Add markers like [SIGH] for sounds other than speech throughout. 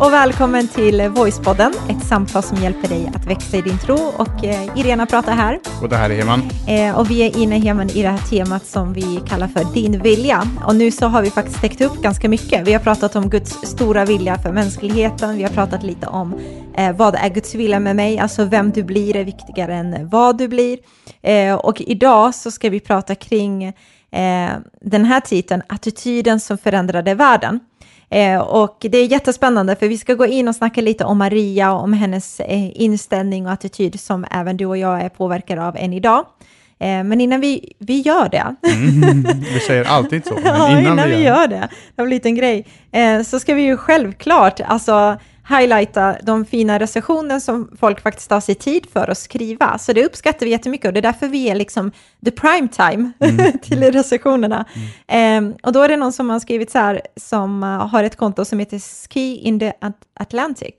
och välkommen till Voicepodden, ett samtal som hjälper dig att växa i din tro. Och eh, Irena pratar här. Och det här är Heman. Eh, och vi är inne Heman i det här temat som vi kallar för din vilja. Och nu så har vi faktiskt täckt upp ganska mycket. Vi har pratat om Guds stora vilja för mänskligheten. Vi har pratat lite om eh, vad är Guds vilja med mig, alltså vem du blir är viktigare än vad du blir. Och idag så ska vi prata kring den här titeln, attityden som förändrade världen. Eh, och det är jättespännande för vi ska gå in och snacka lite om Maria och om hennes eh, inställning och attityd som även du och jag är påverkade av än idag. Eh, men innan vi, vi gör det. Mm, vi säger alltid så, men [LAUGHS] ja, innan, innan vi gör, gör det, det blivit en grej, eh, så ska vi ju självklart, alltså highlighta de fina recensioner som folk faktiskt tar sig tid för att skriva. Så det uppskattar vi jättemycket och det är därför vi är liksom the prime time mm. [LAUGHS] till recensionerna. Mm. Eh, och då är det någon som har skrivit så här, som uh, har ett konto som heter Ski in the Atlantic.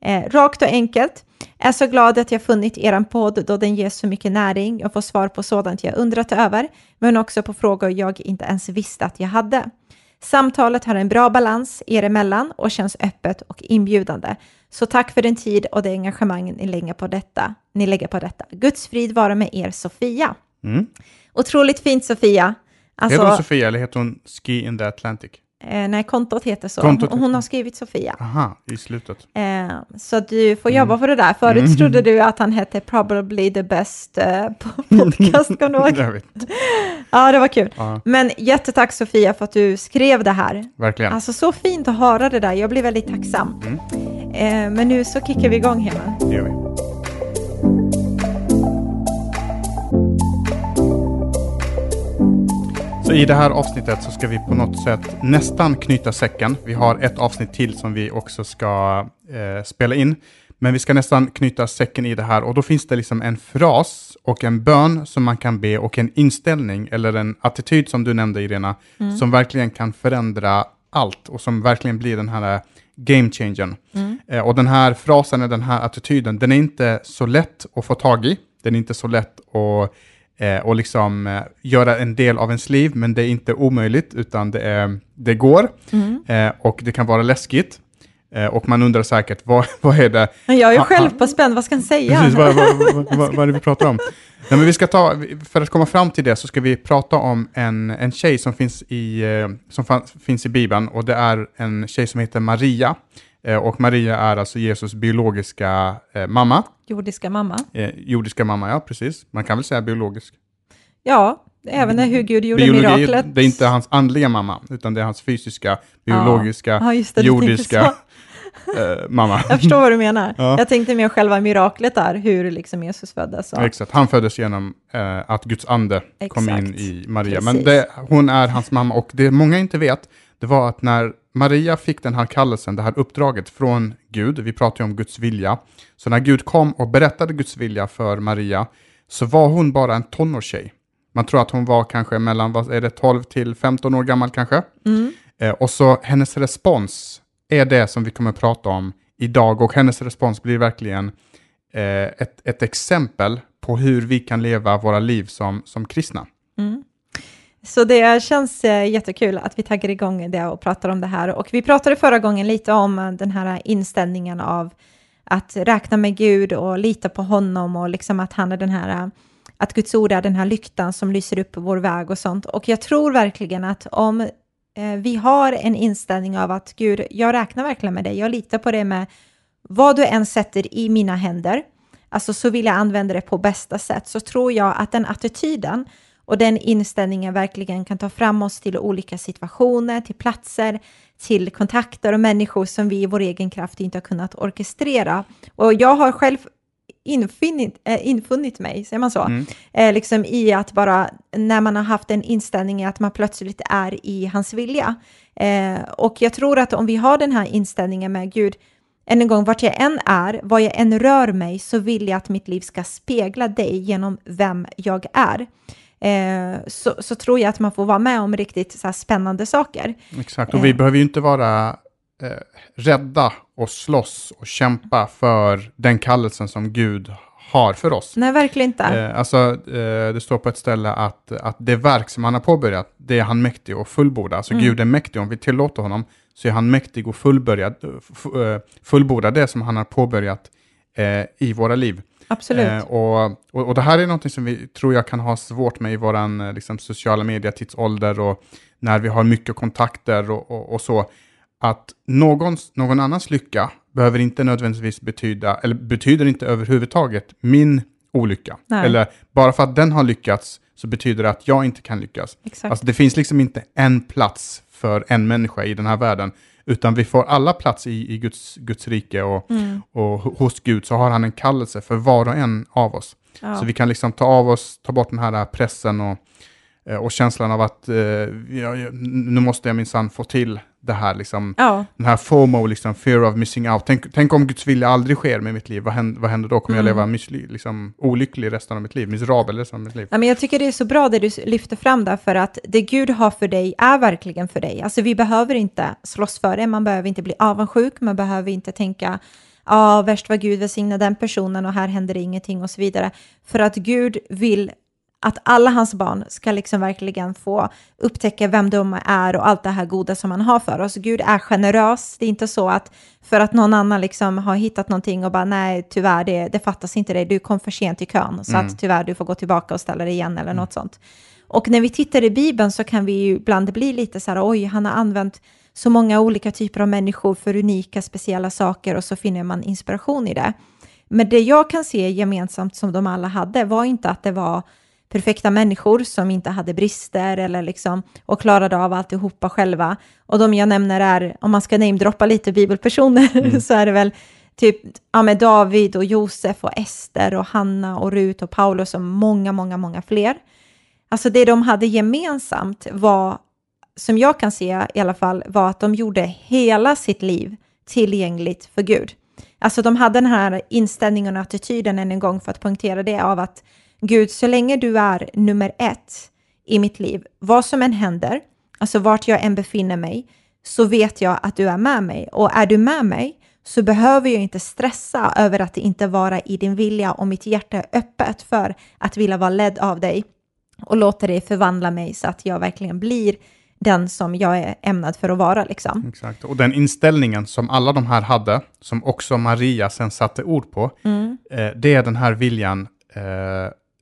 Eh, rakt och enkelt. Är så glad att jag funnit er podd då den ger så mycket näring. Jag får svar på sådant jag undrat över, men också på frågor jag inte ens visste att jag hade. Samtalet har en bra balans er emellan och känns öppet och inbjudande. Så tack för den tid och det engagemang ni lägger på detta. Ni lägger på detta. Guds frid vara med er Sofia. Mm. Otroligt fint Sofia. Alltså, heter hon Sofia eller heter hon Ski in the Atlantic? Eh, nej, kontot heter så. Kontot hon, hon har skrivit Sofia. Aha, i slutet. Eh, så du får jobba mm. för det där. Förut mm. trodde du att han hette Probably the best eh, [LAUGHS] podcast, kommer du ihåg? Ja, det var kul. Ja. Men jättetack Sofia för att du skrev det här. Verkligen. Alltså så fint att höra det där. Jag blir väldigt tacksam. Mm. Eh, men nu så kickar vi igång hemma. Det gör vi. Så i det här avsnittet så ska vi på något sätt nästan knyta säcken. Vi har ett avsnitt till som vi också ska eh, spela in. Men vi ska nästan knyta säcken i det här och då finns det liksom en fras och en bön som man kan be och en inställning eller en attityd som du nämnde Irena, mm. som verkligen kan förändra allt och som verkligen blir den här eh, game changern. Mm. Eh, och den här frasen, den här attityden, den är inte så lätt att få tag i. Den är inte så lätt att eh, och liksom eh, göra en del av ens liv, men det är inte omöjligt, utan det, är, det går. Mm. Eh, och det kan vara läskigt. Eh, och man undrar säkert, vad, [LAUGHS] vad är det? Jag är ju själv på spänn, vad ska han säga? Precis, vad, vad, vad, vad, är det vi pratar om? Nej, men vi ska ta, för att komma fram till det så ska vi prata om en, en tjej som finns i, eh, som fanns, finns i Bibeln och det är en tjej som heter Maria. Eh, och Maria är alltså Jesus biologiska eh, mamma. Jordiska mamma. Eh, jordiska mamma, ja precis. Man kan väl säga biologisk. Ja, även när hur Gud gjorde Biologi, miraklet. Det är inte hans andliga mamma, utan det är hans fysiska, biologiska, ja. Ja, det, jordiska eh, mamma. Jag förstår vad du menar. Ja. Jag tänkte mer själva miraklet där, hur liksom Jesus föddes. Exakt, han föddes genom eh, att Guds ande Exakt. kom in i Maria. Precis. Men det, hon är hans mamma och det många inte vet, det var att när Maria fick den här kallelsen, det här uppdraget från Gud, vi pratar ju om Guds vilja, så när Gud kom och berättade Guds vilja för Maria, så var hon bara en tonårstjej. Man tror att hon var kanske mellan, vad är det, 12 till 15 år gammal kanske. Mm. Eh, och så hennes respons är det som vi kommer prata om idag och hennes respons blir verkligen eh, ett, ett exempel på hur vi kan leva våra liv som, som kristna. Mm. Så det känns eh, jättekul att vi taggar igång det och pratar om det här. Och vi pratade förra gången lite om eh, den här inställningen av att räkna med Gud och lita på honom och liksom att han är den här, eh, att Guds ord är den här lyktan som lyser upp vår väg och sånt. Och jag tror verkligen att om vi har en inställning av att Gud, jag räknar verkligen med dig, jag litar på dig med vad du än sätter i mina händer, alltså så vill jag använda det på bästa sätt, så tror jag att den attityden och den inställningen verkligen kan ta fram oss till olika situationer, till platser, till kontakter och människor som vi i vår egen kraft inte har kunnat orkestrera. Och jag har själv infunnit, äh, infunnit mig, säger man så, mm. eh, liksom i att bara när man har haft en inställning att man plötsligt är i hans vilja. Eh, och jag tror att om vi har den här inställningen med Gud, än en gång, vart jag än är, vad jag än rör mig, så vill jag att mitt liv ska spegla dig genom vem jag är eh, så, så, tror jag att man får vara med om riktigt så spännande saker. Exakt, och vi eh. behöver ju inte vara eh, rädda och slåss och kämpa för den kallelsen som Gud har för oss. Nej, verkligen inte. Eh, alltså, eh, det står på ett ställe att, att det verk som han har påbörjat, det är han mäktig och fullborda. Alltså mm. Gud är mäktig, om vi tillåter honom så är han mäktig och fullbörjad, eh, fullborda det som han har påbörjat eh, i våra liv. Absolut. Eh, och, och, och det här är något som vi tror jag kan ha svårt med i vår eh, liksom, sociala medietidsålder och när vi har mycket kontakter och, och, och så. Att någons, någon annans lycka behöver inte nödvändigtvis betyda, eller betyder inte överhuvudtaget min olycka. Nej. Eller bara för att den har lyckats så betyder det att jag inte kan lyckas. Exakt. Alltså det finns liksom inte en plats för en människa i den här världen, utan vi får alla plats i, i Guds, Guds rike och, Mm. och hos Gud så har han en kallelse för var och en av oss. Ja. Så vi kan liksom ta av oss, ta bort den här pressen och, eh, och känslan av att eh, nu måste jag minsann få till det här, liksom, ja, den här FOMO, liksom, fear of missing out. Tänk, tänk om Guds vilja aldrig sker med mitt liv, vad händer, vad händer då? Kommer jag Mm. leva missly, liksom, olycklig resten av mitt liv, miserabel resten av mitt liv? Ja, men jag tycker det är så bra det du lyfter fram där, för att det Gud har för dig är verkligen för dig. Alltså vi behöver inte slåss för det, man behöver inte bli avundsjuk, man behöver inte tänka ja, värst vad Gud välsignar den personen och här händer ingenting och så vidare. För att Gud vill att alla hans barn ska liksom verkligen få upptäcka vem de är och allt det här goda som han har för oss. Gud är generös. Det är inte så att för att någon annan liksom har hittat någonting och bara nej, tyvärr, det, det fattas inte dig, du kom för sent i kön, så att tyvärr, du får gå tillbaka och ställa dig igen eller något sånt. Och när vi tittar i Bibeln så kan vi ju ibland bli lite så här, oj, han har använt så många olika typer av människor för unika, speciella saker och så finner man inspiration i det. Men det jag kan se gemensamt som de alla hade var inte att det var perfekta människor som inte hade brister eller liksom och klarade av alltihopa själva. Och de jag nämner är, om man ska namedroppa lite bibelpersoner, [LAUGHS] så är det väl typ ja, med David och Josef och Ester och Hanna och Rut och Paulus och många, många, många fler. Alltså det de hade gemensamt var, som jag kan se i alla fall, var att de gjorde hela sitt liv tillgängligt för Gud. Alltså de hade den här inställningen och attityden än en gång för att poängtera det av att Gud, så länge du är nummer ett i mitt liv, vad som än händer, alltså vart jag än befinner mig, så vet jag att du är med mig. Och är du med mig så behöver jag inte stressa över att inte vara i din vilja och mitt hjärta är öppet för att vilja vara ledd av dig och låta dig förvandla mig så att jag verkligen blir den som jag är ämnad för att vara. Liksom. Exakt, och den inställningen som alla de här hade, som också Maria sen satte ord på, Mm. eh, det är den här viljan, eh,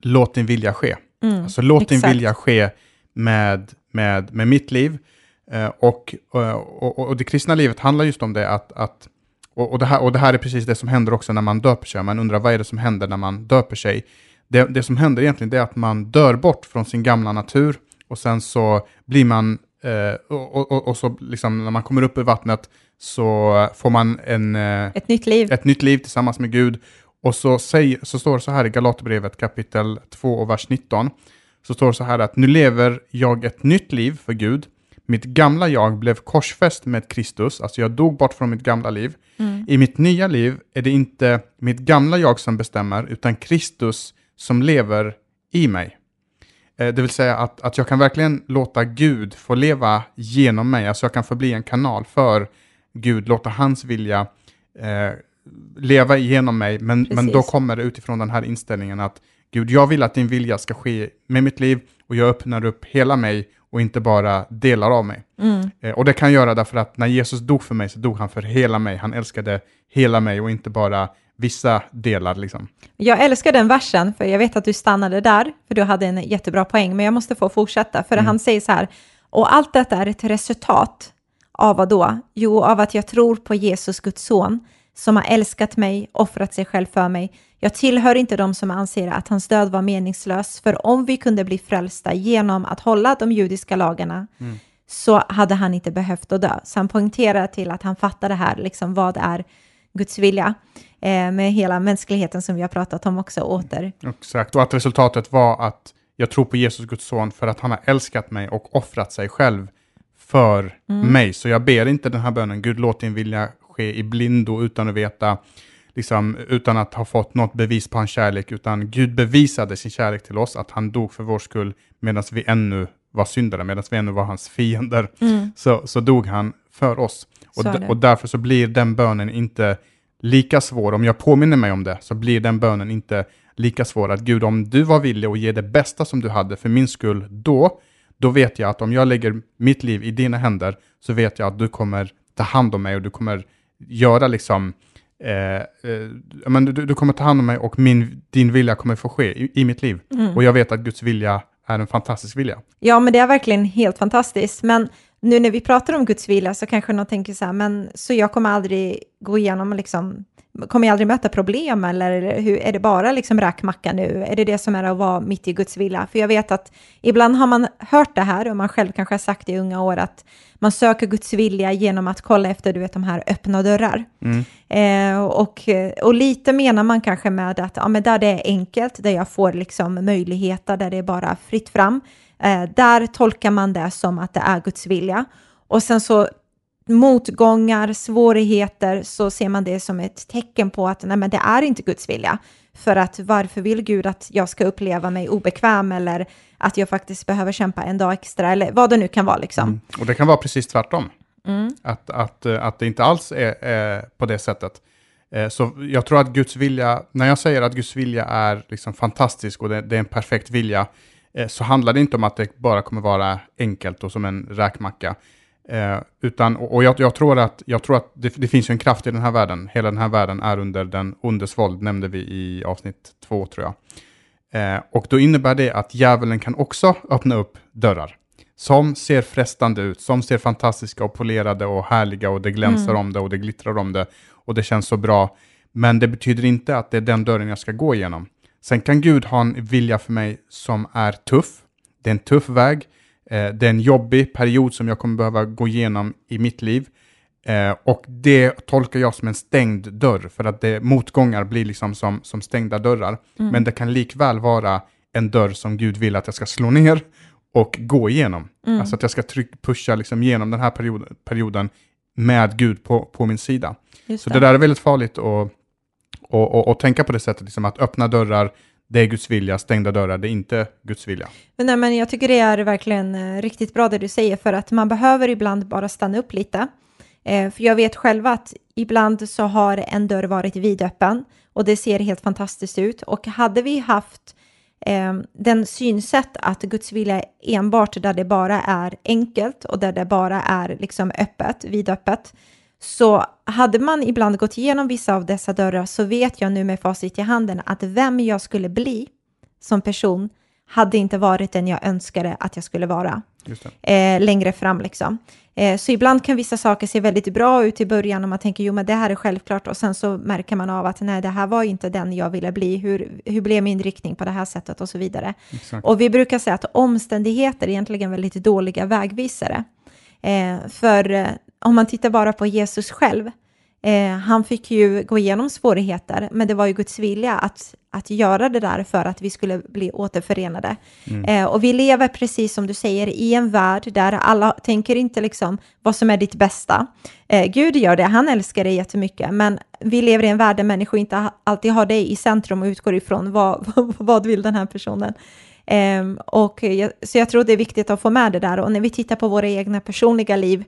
låt din vilja ske. alltså låt din Mm, exakt. vilja ske med, med, med mitt liv. Eh, och, och, och, och det kristna livet handlar just om det att, att och, och, det här, och det här är precis det som händer också när man döper sig. Man undrar vad är det som händer när man döper sig? Det, det som händer egentligen är att man dör bort från sin gamla natur och sen så blir man, eh, och, och, och, så liksom när man kommer upp ur vattnet så får man en, eh, Ett nytt liv. ett nytt liv tillsammans med Gud. Och så, säger, så står det så här i Galaterbrevet kapitel 2 och vers 19. Så står det så här att nu lever jag ett nytt liv för Gud. Mitt gamla jag blev korsfäst med Kristus, alltså jag dog bort från mitt gamla liv. I mitt nya liv är det inte mitt gamla jag som bestämmer, utan Kristus som lever i mig. Eh, Det vill säga att, att jag kan verkligen låta Gud få leva genom mig, alltså jag kan få bli en kanal för Gud, låta hans vilja eh, leva igenom mig, men, men då kommer det utifrån den här inställningen att Gud, jag vill att din vilja ska ske med mitt liv och jag öppnar upp hela mig och inte bara delar av mig. Mm. Eh, och det kan jag göra därför att när Jesus dog för mig så dog han för hela mig. Han älskade hela mig och inte bara vissa delar. Liksom. Jag älskar den versen, för jag vet att du stannade där, för du hade en jättebra poäng, men jag måste få fortsätta, för han säger så här, och allt detta är ett resultat av vad då? Jo, av att jag tror på Jesus, Guds son, som har älskat mig, offrat sig själv för mig. Jag tillhör inte de som anser att hans död var meningslös, för om vi kunde bli frälsta genom att hålla de judiska lagarna, så hade han inte behövt att dö. Så han poängterar till att han fattar det här, liksom vad är Guds vilja, eh, med hela mänskligheten som vi har pratat om också åter. Exakt, och att resultatet var att jag tror på Jesus, Guds son, för att han har älskat mig och offrat sig själv för mig. Så jag ber inte den här bönen, Gud låt din vilja ske i blindo utan att veta, liksom, utan att ha fått något bevis på hans kärlek, utan Gud bevisade sin kärlek till oss, att han dog för vår skull medan vi ännu var syndare, medan vi ännu var hans fiender. Så, så dog han för oss. Och, och därför så blir den bönen inte lika svår. Om jag påminner mig om det så blir den bönen inte lika svår. Att Gud, om du var villig att ge det bästa som du hade för min skull då, då vet jag att om jag lägger mitt liv i dina händer så vet jag att du kommer ta hand om mig och du kommer göra liksom, eh, eh, men du, du kommer ta hand om mig och min, din vilja kommer få ske i, i mitt liv. Mm. Och jag vet att Guds vilja är en fantastisk vilja. Ja, men det är verkligen helt fantastiskt. Men nu när vi pratar om Guds vilja så kanske någon tänker så här, men så jag kommer aldrig gå igenom liksom kommer jag aldrig möta problem eller hur, är det bara liksom räkmacka nu? Är det det som är att vara mitt i Guds vilja? För jag vet att ibland har man hört det här och man själv kanske har sagt i unga år att man söker Guds vilja genom att kolla efter du vet, de här öppna dörrar. Mm. Eh, och, och lite menar man kanske med att ja, men där det är enkelt, där jag får liksom möjligheter, där det är bara fritt fram, eh, där tolkar man det som att det är Guds vilja. Och sen så motgångar, svårigheter, så ser man det som ett tecken på att nej, men det är inte Guds vilja. För att varför vill Gud att jag ska uppleva mig obekväm eller att jag faktiskt behöver kämpa en dag extra eller vad det nu kan vara liksom. Mm. Och det kan vara precis tvärtom. Mm. Att, att, eh, att det inte alls är, är på det sättet. Eh, Så jag tror att Guds vilja, när jag säger att Guds vilja är liksom fantastisk och det, det är en perfekt vilja, eh, så handlar det inte om att det bara kommer vara enkelt och som en räkmacka. Eh, utan, och jag, jag tror att, jag tror att det, det finns ju en kraft i den här världen. Hela den här världen är under den ondes våld, nämnde vi i avsnitt två tror jag. Eh, och då innebär det att djävulen kan också öppna upp dörrar som ser frestande ut, som ser fantastiska och polerade och härliga och det glänser om det och det glittrar om det och det känns så bra. Men det betyder inte att det är den dörren jag ska gå igenom. Sen kan Gud ha en vilja för mig som är tuff. Det är en tuff väg. Eh, det är en jobbig period som jag kommer behöva gå igenom i mitt liv. Eh, och det tolkar jag som en stängd dörr, för att det, motgångar blir liksom som, som stängda dörrar. Men det kan likväl vara en dörr som Gud vill att jag ska slå ner och gå igenom. Alltså att jag ska tryck, pusha liksom genom den här period, perioden med Gud på, på min sida. Just Så det där är väldigt farligt att och, och, och tänka på det sättet, liksom att öppna dörrar, det är Guds vilja, stängda dörrar, det är inte Guds vilja. Men, nej, men jag tycker det är verkligen eh, riktigt bra det du säger, för att man behöver ibland bara stanna upp lite. Eh, för jag vet själv att ibland så har en dörr varit vidöppen och det ser helt fantastiskt ut. Och hade vi haft eh, den synsätt att Guds vilja är enbart där det bara är enkelt och där det bara är liksom öppet, vidöppet, så hade man ibland gått igenom vissa av dessa dörrar så vet jag nu med facit i handen att vem jag skulle bli som person hade inte varit den jag önskade att jag skulle vara eh, längre fram. Liksom. Eh, så ibland kan vissa saker se väldigt bra ut i början och man tänker jo men det här är självklart och sen så märker man av att nej det här var inte den jag ville bli, hur, hur blev min riktning på det här sättet och så vidare. Exakt. Och vi brukar säga att omständigheter är egentligen väldigt dåliga vägvisare. Eh, för eh, om man tittar bara på Jesus själv, eh, han fick ju gå igenom svårigheter, men det var ju Guds vilja att, att göra det där för att vi skulle bli återförenade. Eh, och vi lever, precis som du säger, i en värld där alla tänker inte liksom vad som är ditt bästa. Eh, Gud gör det, han älskar dig jättemycket, men vi lever i en värld där människor inte alltid har dig i centrum och utgår ifrån vad, [LAUGHS] vad vill den här personen. Ehm, och jag, så jag tror det är viktigt att få med det där. Och när vi tittar på våra egna personliga liv,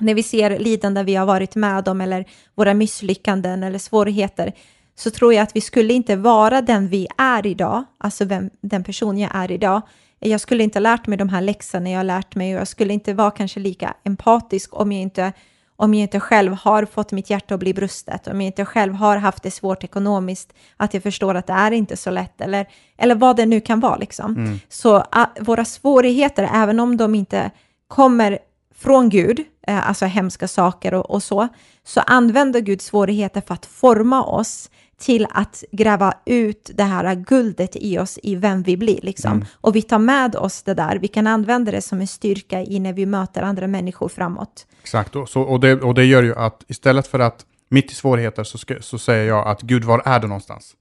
när vi ser lidanden vi har varit med om eller våra misslyckanden eller svårigheter, så tror jag att vi skulle inte vara den vi är idag, alltså vem, den person jag är idag. Jag skulle inte ha lärt mig de här läxorna jag har lärt mig och jag skulle inte vara kanske lika empatisk om jag inte om jag inte själv har fått mitt hjärta att bli brustet, om jag inte själv har haft det svårt ekonomiskt, att jag förstår att det är inte så lätt, eller, eller vad det nu kan vara. Liksom. Så uh, våra svårigheter, även om de inte kommer från Gud, eh, alltså hemska saker och, och så, så använder Gud svårigheter för att forma oss till att gräva ut det här guldet i oss, i vem vi blir. Liksom. Och vi tar med oss det där, vi kan använda det som en styrka i när vi möter andra människor framåt. Exakt, och, så, och, det, och det gör ju att istället för att mitt i svårigheter så, ska, så säger jag att Gud, var är du någonstans?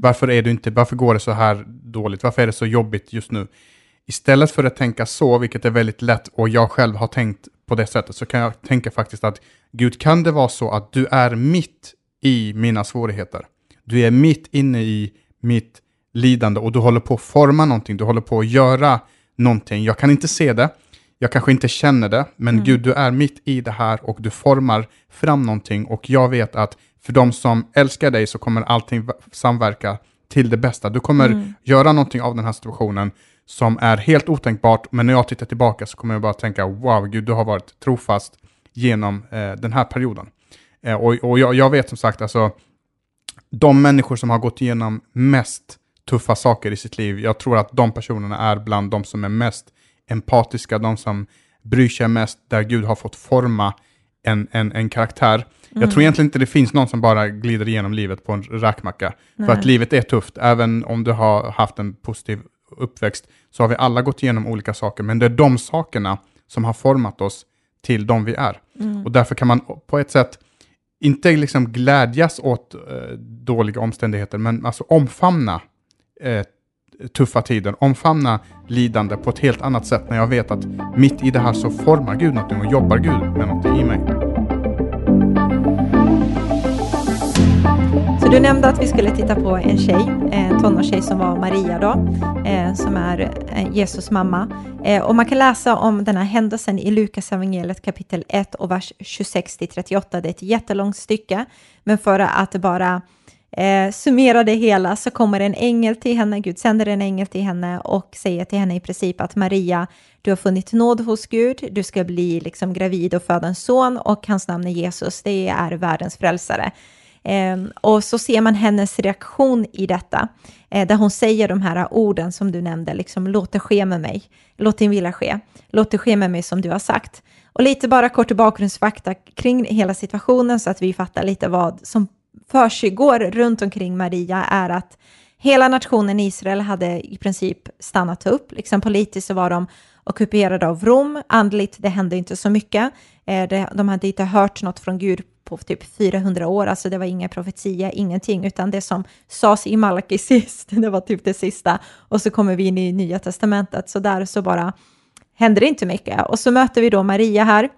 Varför, är du inte, varför går det så här dåligt? Varför är det så jobbigt just nu? Istället för att tänka så, vilket är väldigt lätt och jag själv har tänkt på det sättet, så kan jag tänka faktiskt att Gud, kan det vara så att du är mitt i mina svårigheter? Du är mitt inne i mitt lidande och du håller på att forma någonting, du håller på att göra någonting. Jag kan inte se det, jag kanske inte känner det, men Gud, du är mitt i det här och du formar fram någonting och jag vet att för de som älskar dig så kommer allting samverka till det bästa. Du kommer göra någonting av den här situationen som är helt otänkbart, men när jag tittar tillbaka så kommer jag bara tänka, wow, Gud, du har varit trofast genom eh, den här perioden. Eh, och och jag, jag vet som sagt, alltså, de människor som har gått igenom mest tuffa saker i sitt liv, jag tror att de personerna är bland de som är mest empatiska, de som bryr sig mest, där Gud har fått forma en, en, en karaktär. Mm. Jag tror egentligen inte det finns någon som bara glider igenom livet på en räkmacka. För att livet är tufft, även om du har haft en positiv uppväxt, så har vi alla gått igenom olika saker, men det är de sakerna som har format oss till de vi är. Mm. Och därför kan man på ett sätt inte liksom glädjas åt eh, dåliga omständigheter, men alltså omfamna eh, tuffa tider, omfamna lidande på ett helt annat sätt när jag vet att mitt i det här så formar Gud någonting och jobbar Gud med någonting i mig. Du nämnde att vi skulle titta på en tjej, en tonårstjej som var Maria då, eh, som är eh, Jesus mamma. Eh, och man kan läsa om den här händelsen i Lukas evangeliet kapitel 1 och vers 26 till 38. Det är ett jättelångt stycke, men för att bara eh, summera det hela så kommer en ängel till henne, Gud sänder en ängel till henne och säger till henne i princip att Maria, du har funnit nåd hos Gud, du ska bli liksom gravid och föda en son och hans namn är Jesus, det är världens frälsare. Eh, och så ser man hennes reaktion i detta, eh, där hon säger de här orden som du nämnde, liksom låt det ske med mig, låt din vilja ske, låt det ske med mig som du har sagt. Och lite bara kort bakgrundsfakta kring hela situationen så att vi fattar lite vad som försiggår runt omkring Maria är att hela nationen Israel hade i princip stannat upp. Liksom politiskt så var de ockuperade av Rom, andligt det hände inte så mycket. Eh, de hade inte hört något från Gud på typ 400 år, alltså det var inga profetia, ingenting, utan det som sades i Malaki sist, [LAUGHS] det var typ det sista. Och så kommer vi in i Nya Testamentet, så där så bara händer det inte mycket. Och så möter vi då Maria här,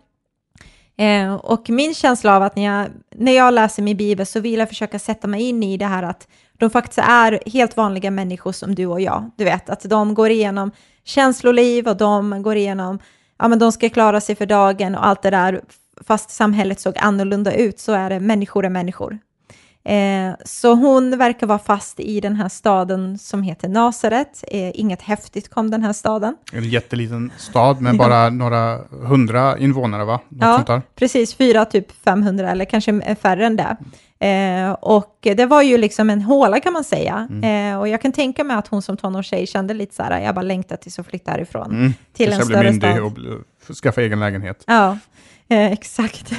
Eh, och min känsla av att när jag, när jag läser min bibel så vill jag försöka sätta mig in i det här att de faktiskt är helt vanliga människor som du och jag. Du vet, att de går igenom känsloliv och de går igenom, ja men de ska klara sig för dagen och allt det där. Fast samhället såg annorlunda ut så är det människor är människor. Eh, så hon verkar vara fast i den här staden som heter Nasaret. Eh, inget häftigt kom den här staden. En jätteliten stad med bara några hundra invånare, va? Något ja, precis. Fyra, typ 500 eller kanske färre än det. Eh, och det var ju liksom en håla kan man säga. Mm. Eh, och jag kan tänka mig att hon som tonårstjej kände lite så här, jag bara längtar tills att flytta härifrån. Mm. Till en större stad. och skaffa egen lägenhet. Ja, Eh, exakt.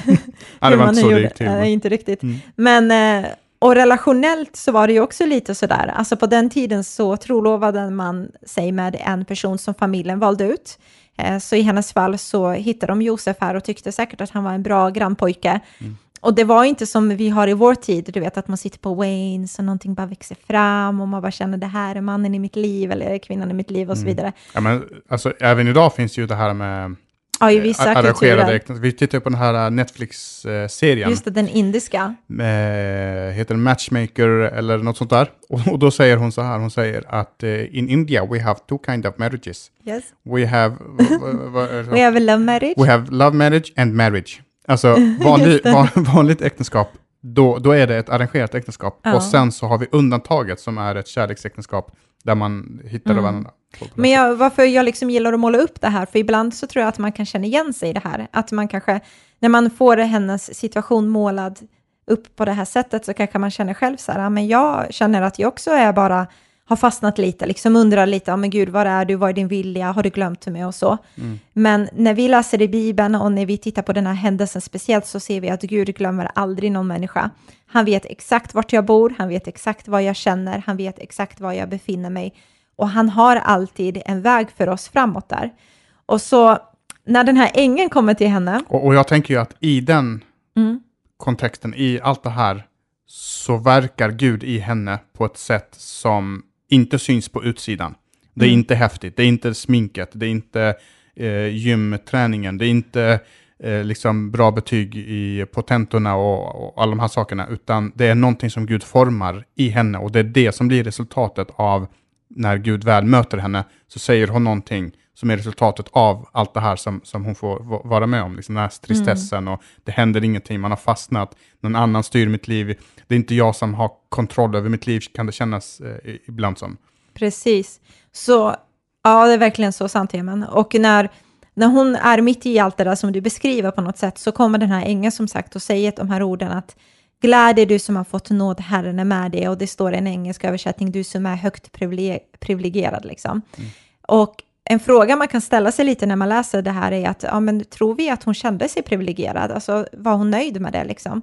ja, det [LAUGHS] var inte så det gick till. Eh, inte riktigt. Mm. Men, eh, och relationellt så var det ju också lite sådär, alltså på den tiden så trolovade man sig med en person som familjen valde ut. Eh, så i hennes fall så hittade de Josef här och tyckte säkert att han var en bra grannpojke. Mm. Och det var inte som vi har i vår tid, du vet att man sitter på Waynes och någonting bara växer fram och man bara känner det här är mannen i mitt liv eller kvinnan i mitt liv och så mm. vidare. Ja, men, alltså, även idag finns ju det här med Ja, i vissa arrangerade kulturer. äktenskap. Vi tittar på den här äh, Netflix-serien. Just det, den indiska. Med, heter Matchmaker eller något sånt där. Och, [LAUGHS] och, då säger hon så här, hon säger att uh, in India we have two kind of marriages. Yes. We have... [LAUGHS] we have a love marriage. We have love marriage and marriage. Alltså [LAUGHS] vanlig, van, vanligt äktenskap, då, då är det ett arrangerat äktenskap. Ja. Och sen så har vi undantaget som är ett kärleksäktenskap där man hittar mm. varandra. Men jag, varför jag liksom gillar att måla upp det här, för ibland så tror jag att man kan känna igen sig i det här. Att man kanske, när man får hennes situation målad upp på det här sättet så kanske man känner själv så här, men jag känner att jag också är bara, har fastnat lite, liksom undrar lite, ja men gud, var är du, vad är din vilja, har du glömt mig och så. Mm. Men när vi läser i Bibeln och när vi tittar på den här händelsen speciellt så ser vi att Gud glömmer aldrig någon människa. Han vet exakt vart jag bor, han vet exakt vad jag känner, han vet exakt var jag befinner mig. Och han har alltid en väg för oss framåt där. Och så när den här ängeln kommer till henne. Och, och jag tänker ju att i den mm. kontexten, i allt det här, så verkar Gud i henne på ett sätt som inte syns på utsidan. Det är mm. inte häftigt, det är inte sminket, det är inte eh, gymträningen, det är inte eh, liksom bra betyg i potentorna och, och alla de här sakerna, utan det är någonting som Gud formar i henne och det är det som blir resultatet av när Gud väl möter henne, så säger hon någonting som är resultatet av allt det här som, som hon får vara med om. Liksom den här tristessen mm. och det händer ingenting, man har fastnat, någon annan styr mitt liv. Det är inte jag som har kontroll över mitt liv, kan det kännas eh, ibland som. Precis. Så, ja, det är verkligen så sant, Heman. Och när när hon är mitt i allt det där som du beskriver på något sätt så kommer den här ängeln som sagt och säger de här orden att Gläd är du som har fått nåd, Herren är med dig. Och det står i en engelsk översättning, du som är högt privilegierad. Liksom. Mm. Och en fråga man kan ställa sig lite när man läser det här är att, ja, men tror vi att hon kände sig privilegierad? Alltså, var hon nöjd med det? Liksom?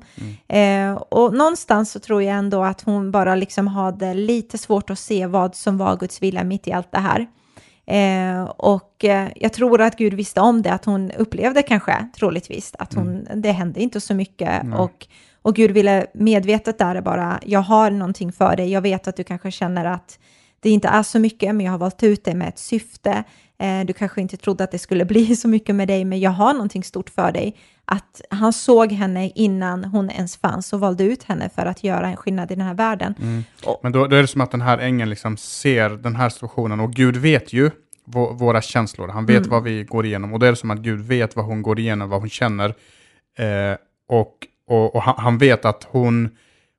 Mm. Eh, och någonstans så tror jag ändå att hon bara liksom hade lite svårt att se vad som var Guds vilja mitt i allt det här. Eh, och eh, jag tror att Gud visste om det, att hon upplevde kanske, troligtvis, att hon, mm. det hände inte så mycket. Mm. Och, och Gud ville medvetet där bara, jag har någonting för dig, jag vet att du kanske känner att det inte är så mycket, men jag har valt ut det med ett syfte. Eh, du kanske inte trodde att det skulle [LAUGHS] bli så mycket med dig, men jag har någonting stort för dig. Att han såg henne innan hon ens fanns och valde ut henne för att göra en skillnad i den här världen. Mm. Men då, då, är det som att den här ängeln liksom ser den här situationen och Gud vet ju våra känslor. Han vet mm. vad vi går igenom och det är som att Gud vet vad hon går igenom, vad hon känner. Eh, och och, och han, han vet att hon,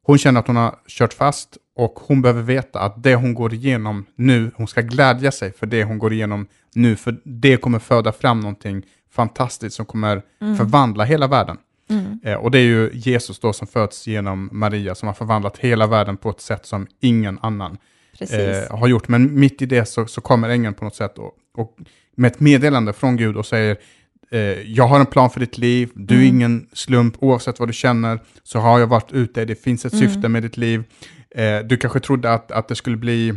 hon känner att hon har kört fast och hon behöver veta att det hon går igenom nu, hon ska glädja sig för det hon går igenom nu, för det kommer föda fram någonting fantastiskt som kommer mm. förvandla hela världen. Mm. Eh, och det är ju Jesus då som föds genom Maria som har förvandlat hela världen på ett sätt som ingen annan eh, har gjort. Men mitt i det så, så kommer ängeln på något sätt och, och med ett meddelande från Gud och säger eh, jag har en plan för ditt liv, du är mm. ingen slump, oavsett vad du känner så har jag varit ute, det finns ett mm. syfte med ditt liv. Eh, du kanske trodde att, att det skulle bli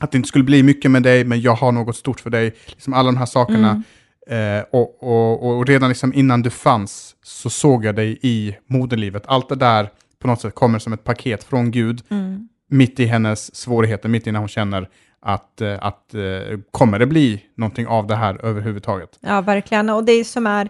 att det inte skulle bli mycket med dig, men jag har något stort för dig. Liksom alla de här sakerna. Mm. Eh, och, och, och, redan liksom innan du fanns så såg jag dig i moderlivet. Allt det där på något sätt kommer som ett paket från Gud, mm. mitt i hennes svårigheter, mitt i när hon känner att, eh, att eh, kommer det bli någonting av det här överhuvudtaget? Ja, verkligen. Och det som är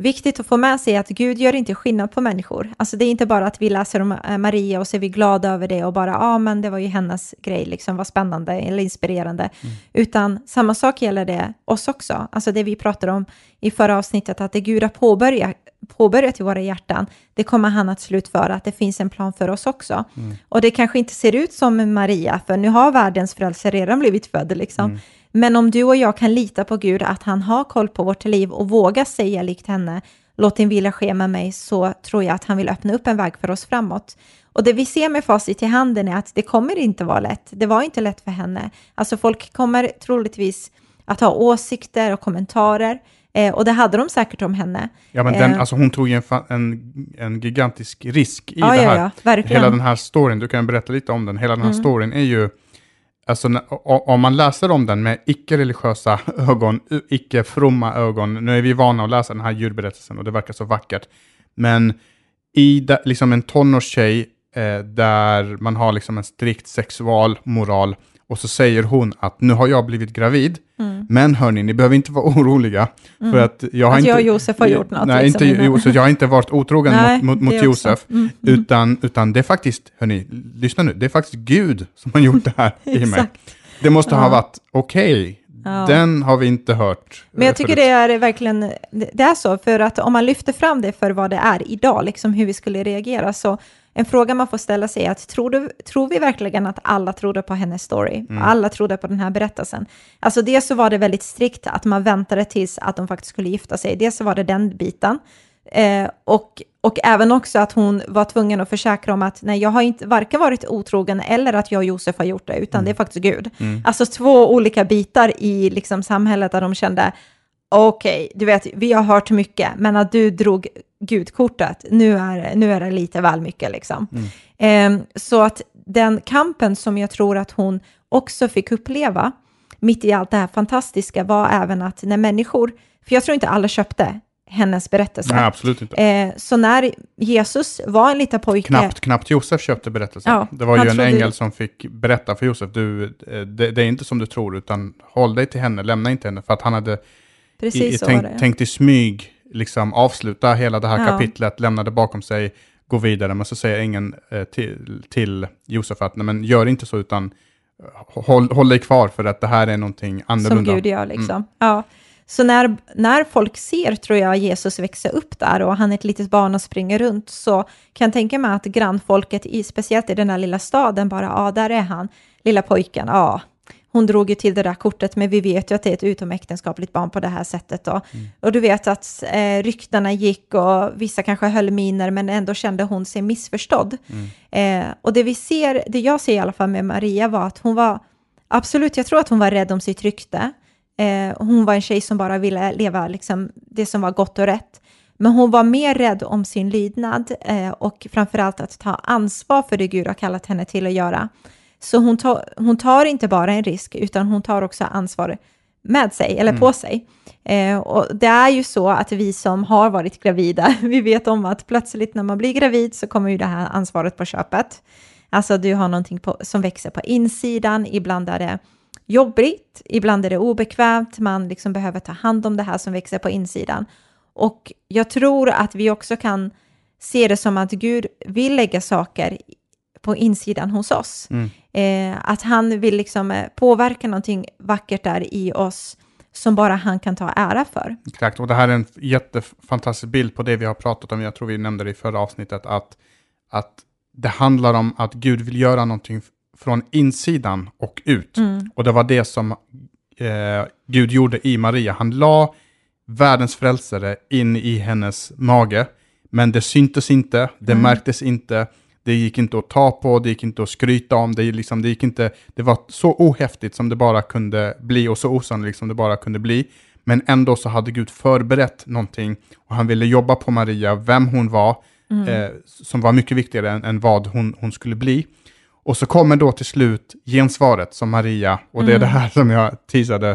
viktigt att få med sig är att Gud gör inte skillnad på människor. Alltså det är inte bara att vi läser om eh, Maria och så är vi glada över det och bara, ja ah, men det var ju hennes grej, liksom vad spännande eller inspirerande. Mm. Utan samma sak gäller det oss också. Alltså det vi pratade om i förra avsnittet, att det Gud har påbörjat, påbörjat i våra hjärtan, det kommer han att slutföra, att det finns en plan för oss också. Mm. Och det kanske inte ser ut som Maria, för nu har världens frälsare redan blivit född, liksom. Mm. Men om du och jag kan lita på Gud, att han har koll på vårt liv och våga säga likt henne, låt din vilja ske med mig, så tror jag att han vill öppna upp en väg för oss framåt. Och det vi ser med facit i handen är att det kommer inte vara lätt. Det var inte lätt för henne. Alltså folk kommer troligtvis att ha åsikter och kommentarer. Eh, och det hade de säkert om henne. Ja, men den, eh, alltså hon tog en, en, en gigantisk risk i ja, det här. Ja, ja, Hela den här storyn, du kan berätta lite om den. Hela den här mm. storyn är ju, alltså om man läser om den med icke-religiösa [LAUGHS] ögon, icke-fromma ögon, nu är vi vana att läsa den här djurberättelsen och det verkar så vackert, men i da, liksom en tonårstjej eh, där man har liksom en strikt sexualmoral och så säger hon att nu har jag blivit gravid, mm. men hörni, ni behöver inte vara [LAUGHS] oroliga. Mm. För att jag har att inte, jag och Josef har gjort något. Nej, liksom, inte Josef, jag har inte varit otrogen nej, mot, mot, mot Josef, mm, mm. Utan, utan det är faktiskt, hörni, lyssna nu, det är faktiskt Gud som har gjort det här i mig. Det måste ha varit okej. Okay. Ja. Den har vi inte hört. Men jag tycker förut. det är verkligen, det är så, för att om man lyfter fram det för vad det är idag, liksom hur vi skulle reagera, så en fråga man får ställa sig är att tror, du, tror vi verkligen att alla trodde på hennes story? Mm. Alla trodde på den här berättelsen. Alltså dels så var det väldigt strikt att man väntade tills att de faktiskt skulle gifta sig. Dels så var det den biten. Eh, och, och även också att hon var tvungen att försäkra om att nej, jag har inte varken varit otrogen eller att jag och Josef har gjort det, utan mm. det är faktiskt Gud. Mm. Alltså två olika bitar i liksom, samhället där de kände, okej, okay, du vet, vi har hört mycket, men att du drog gudkortet, nu är, nu är det lite väl mycket liksom. Mm. Eh, så att den kampen som jag tror att hon också fick uppleva, mitt i allt det här fantastiska, var även att när människor, för jag tror inte alla köpte hennes berättelse. Nej, absolut inte. Eh, så när Jesus var en liten pojke... Knappt, knappt Josef köpte berättelsen. Ja, det var ju en ängel som fick berätta för Josef, du, eh, det, det, är inte som du tror, utan håll dig till henne, lämna inte henne, för att han hade Precis i, så tänkt, tänkt i smyg liksom avsluta hela det här ja. kapitlet, lämna det bakom sig, gå vidare, men så säger ängeln eh, till, till Josef att nej, men gör inte så, utan eh, håll, håll dig kvar för att det här är någonting annorlunda. Som Gud gör liksom. Mm. Ja. Så när, när folk ser, tror jag, Jesus växa upp där och han är ett litet barn och springer runt, så kan jag tänka mig att grannfolket, i, speciellt i den här lilla staden, bara, ja, där är han, lilla pojken, ja, hon drog ju till det där kortet, men vi vet ju att det är ett utomäktenskapligt barn på det här sättet. Då. Mm. Och du vet att eh, ryktena gick och vissa kanske höll miner, men ändå kände hon sig missförstådd. Mm. Eh, och det vi ser, det jag ser i alla fall med Maria var att hon var, absolut, jag tror att hon var rädd om sitt rykte. Eh, hon var en tjej som bara ville leva liksom, det som var gott och rätt. Men hon var mer rädd om sin lydnad eh, och framförallt att ta ansvar för det Gud har kallat henne till att göra. Så hon, tar, hon tar inte bara en risk, utan hon tar också ansvar med sig, eller mm. på sig. Eh, och det är ju så att vi som har varit gravida, [LAUGHS] vi vet om att plötsligt när man blir gravid så kommer ju det här ansvaret på köpet. Alltså du har någonting på, som växer på insidan, ibland är det jobbigt, ibland är det obekvämt, man liksom behöver ta hand om det här som växer på insidan. Och jag tror att vi också kan se det som att Gud vill lägga saker på insidan hos oss. Mm. Eh, att han vill liksom eh, påverka någonting vackert där i oss som bara han kan ta ära för. Exakt, och det här är en jättefantastisk bild på det vi har pratat om. Jag tror vi nämnde det i förra avsnittet, att, att det handlar om att Gud vill göra någonting från insidan och ut. Mm. Och det var det som eh, Gud gjorde i Maria. Han la världens frälsare in i hennes mage, men det syntes inte, det mm. märktes inte, det gick inte att ta på, det gick inte att skryta om, det, liksom, det, gick inte, det var så ohäftigt som det bara kunde bli och så osannolikt som det bara kunde bli. Men ändå så hade Gud förberett någonting och han ville jobba på Maria, vem hon var, mm. eh, som var mycket viktigare än, än vad hon, hon skulle bli. Och så kommer då till slut gensvaret som Maria, och det är mm. det här som jag teasade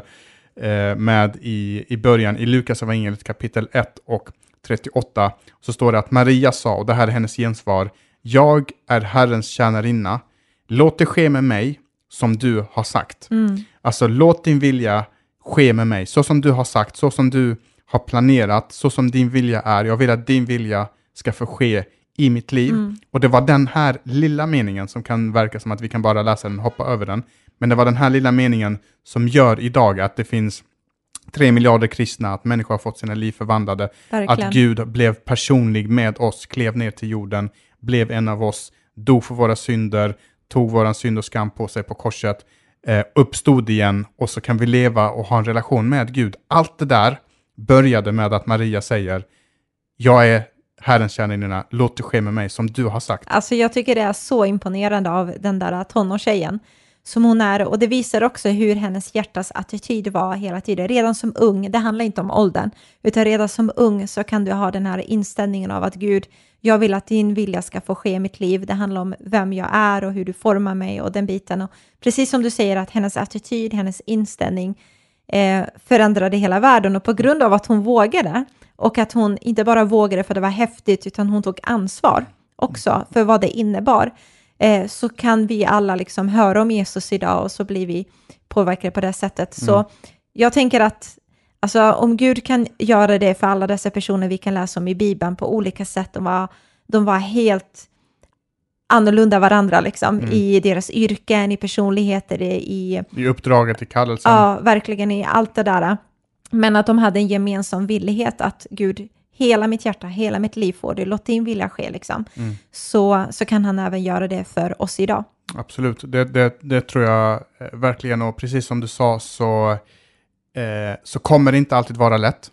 eh, med i, i början, i Lukas evangeliet kapitel 1 och 38, så står det att Maria sa, och det här är hennes gensvar, jag är Herrens tjänarinna, låt det ske med mig som du har sagt. Mm. Alltså låt din vilja ske med mig, så som du har sagt, så som du har planerat, så som din vilja är. Jag vill att din vilja ska få ske i mitt liv. Mm. Och det var den här lilla meningen som kan verka som att vi kan bara läsa den och hoppa över den. Men det var den här lilla meningen som gör idag att det finns tre miljarder kristna, att människor har fått sina liv förvandlade, Verkligen. att Gud blev personlig med oss, klev ner till jorden, blev en av oss, dog för våra synder, tog våran synd och skam på sig på korset, eh, uppstod igen och så kan vi leva och ha en relation med Gud. Allt det där började med att Maria säger, jag är Herrens tjänarinna, låt det ske med mig som du har sagt. Alltså jag tycker det är så imponerande av den där tonårstjejen som hon är och det visar också hur hennes hjärtas attityd var hela tiden. Redan som ung, det handlar inte om åldern, utan redan som ung så kan du ha den här inställningen av att Gud, jag vill att din vilja ska få ske i mitt liv. Det handlar om vem jag är och hur du formar mig och den biten. Och precis som du säger att hennes attityd, hennes inställning eh, förändrade hela världen och på grund av att hon vågade och att hon inte bara vågade för det var häftigt utan hon tog ansvar också för vad det innebar eh, så kan vi alla liksom höra om Jesus idag och så blir vi påverkade på det sättet. Mm. Så jag tänker att alltså, om Gud kan göra det för alla dessa personer vi kan läsa om i Bibeln på olika sätt, de var, de var helt annorlunda varandra liksom, mm. i deras yrken, i personligheter, i... I uppdraget, i kallelsen. Ja, verkligen i allt det där. Men att de hade en gemensam villighet att Gud hela mitt hjärta, hela mitt liv får du, låt din vilja ske, liksom. Mm. så, så kan han även göra det för oss idag. Absolut, det, det, det tror jag eh, verkligen, och precis som du sa så, eh, så kommer det inte alltid vara lätt.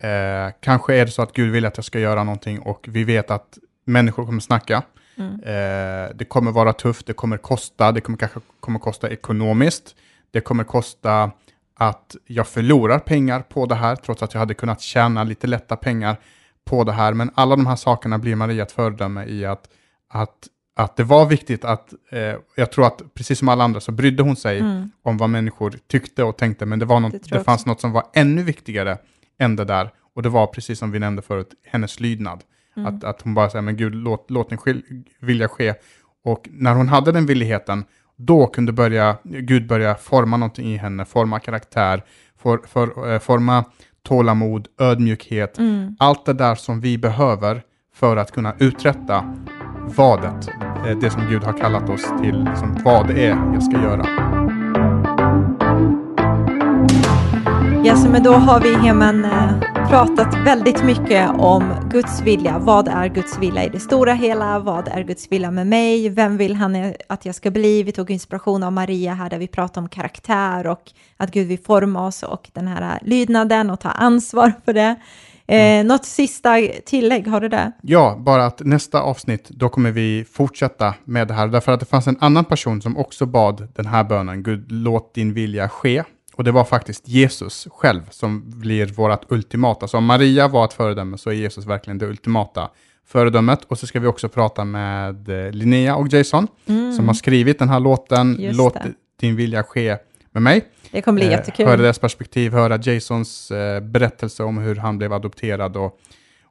Eh, kanske är det så att Gud vill att jag ska göra någonting och vi vet att människor kommer snacka. Mm. Eh, det kommer vara tufft, det kommer kosta, det kommer kanske kommer kosta ekonomiskt, det kommer kosta att jag förlorar pengar på det här, trots att jag hade kunnat tjäna lite lätta pengar på det här. Men alla de här sakerna blir Maria ett föredöme i att, att, att det var viktigt att, eh, jag tror att precis som alla andra så brydde hon sig mm. om vad människor tyckte och tänkte, men det, var något, det, det fanns något som var ännu viktigare än det där. Och det var precis som vi nämnde förut, hennes lydnad. Mm. Att, att hon bara säger, men Gud, låt, låt din vilja ske. Och när hon hade den villigheten då kunde börja, Gud börja forma någonting i henne, forma karaktär, for, för, eh, forma tålamod, ödmjukhet, mm. allt det där som vi behöver för att kunna uträtta vadet, eh, det som Gud har kallat oss till, liksom vad det är jag ska göra. Ja, så men då har vi Heman eh, pratat väldigt mycket om Guds vilja. Vad är Guds vilja i det stora hela? Vad är Guds vilja med mig? Vem vill han att jag ska bli? Vi tog inspiration av Maria här där vi pratade om karaktär och att Gud vill forma oss och den här eh, lydnaden och ta ansvar för det. Eh, något sista tillägg, har du det? Ja, bara att nästa avsnitt, då kommer vi fortsätta med det här. Därför att det fanns en annan person som också bad den här bönen, Gud låt din vilja ske. Och det var faktiskt Jesus själv som blir vårt ultimata. Så om Maria var ett föredöme så är Jesus verkligen det ultimata föredömet. Och så ska vi också prata med eh, Linnea och Jason mm. som har skrivit den här låten Just Låt det. din vilja ske med mig. Det kommer bli eh, jättekul. Höra deras perspektiv, höra Jasons eh, berättelse om hur han blev adopterad och,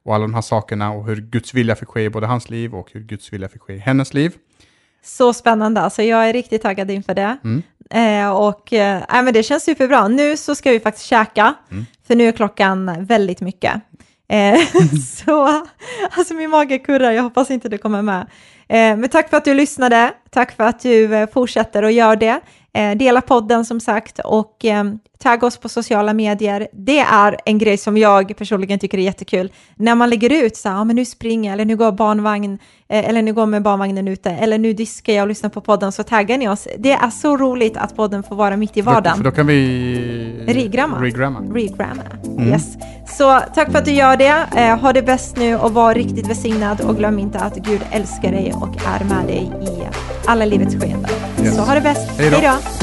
och alla de här sakerna och hur Guds vilja fick ske i både hans liv och hur Guds vilja fick ske i hennes liv. Så spännande, alltså jag är riktigt taggad inför det. Mm. Eh, och eh, men det känns superbra. Nu så ska vi faktiskt käka, mm. för nu är klockan väldigt mycket. Eh, [LAUGHS] så, alltså min mage kurrar, jag hoppas inte det kommer med. Eh, men tack för att du lyssnade, tack för att du eh, fortsätter och gör det. Eh, dela podden som sagt och eh, tagga oss på sociala medier. Det är en grej som jag personligen tycker är jättekul. När man lägger ut så här, ja, men nu springer jag, eller nu går barnvagn, eh, eller nu går med barnvagnen ute, eller nu diskar jag och lyssnar på podden, så taggar ni oss. Det är så roligt att podden får vara mitt i vardagen. För då, kan vi regramma. regramma. regramma. Mm. Yes. Så tack för att du gör det. Eh, ha det bäst nu och var riktigt välsignad och glöm inte att Gud älskar dig och är med dig i alla livets skeenden. Yes. Så ha det bäst. Hej då.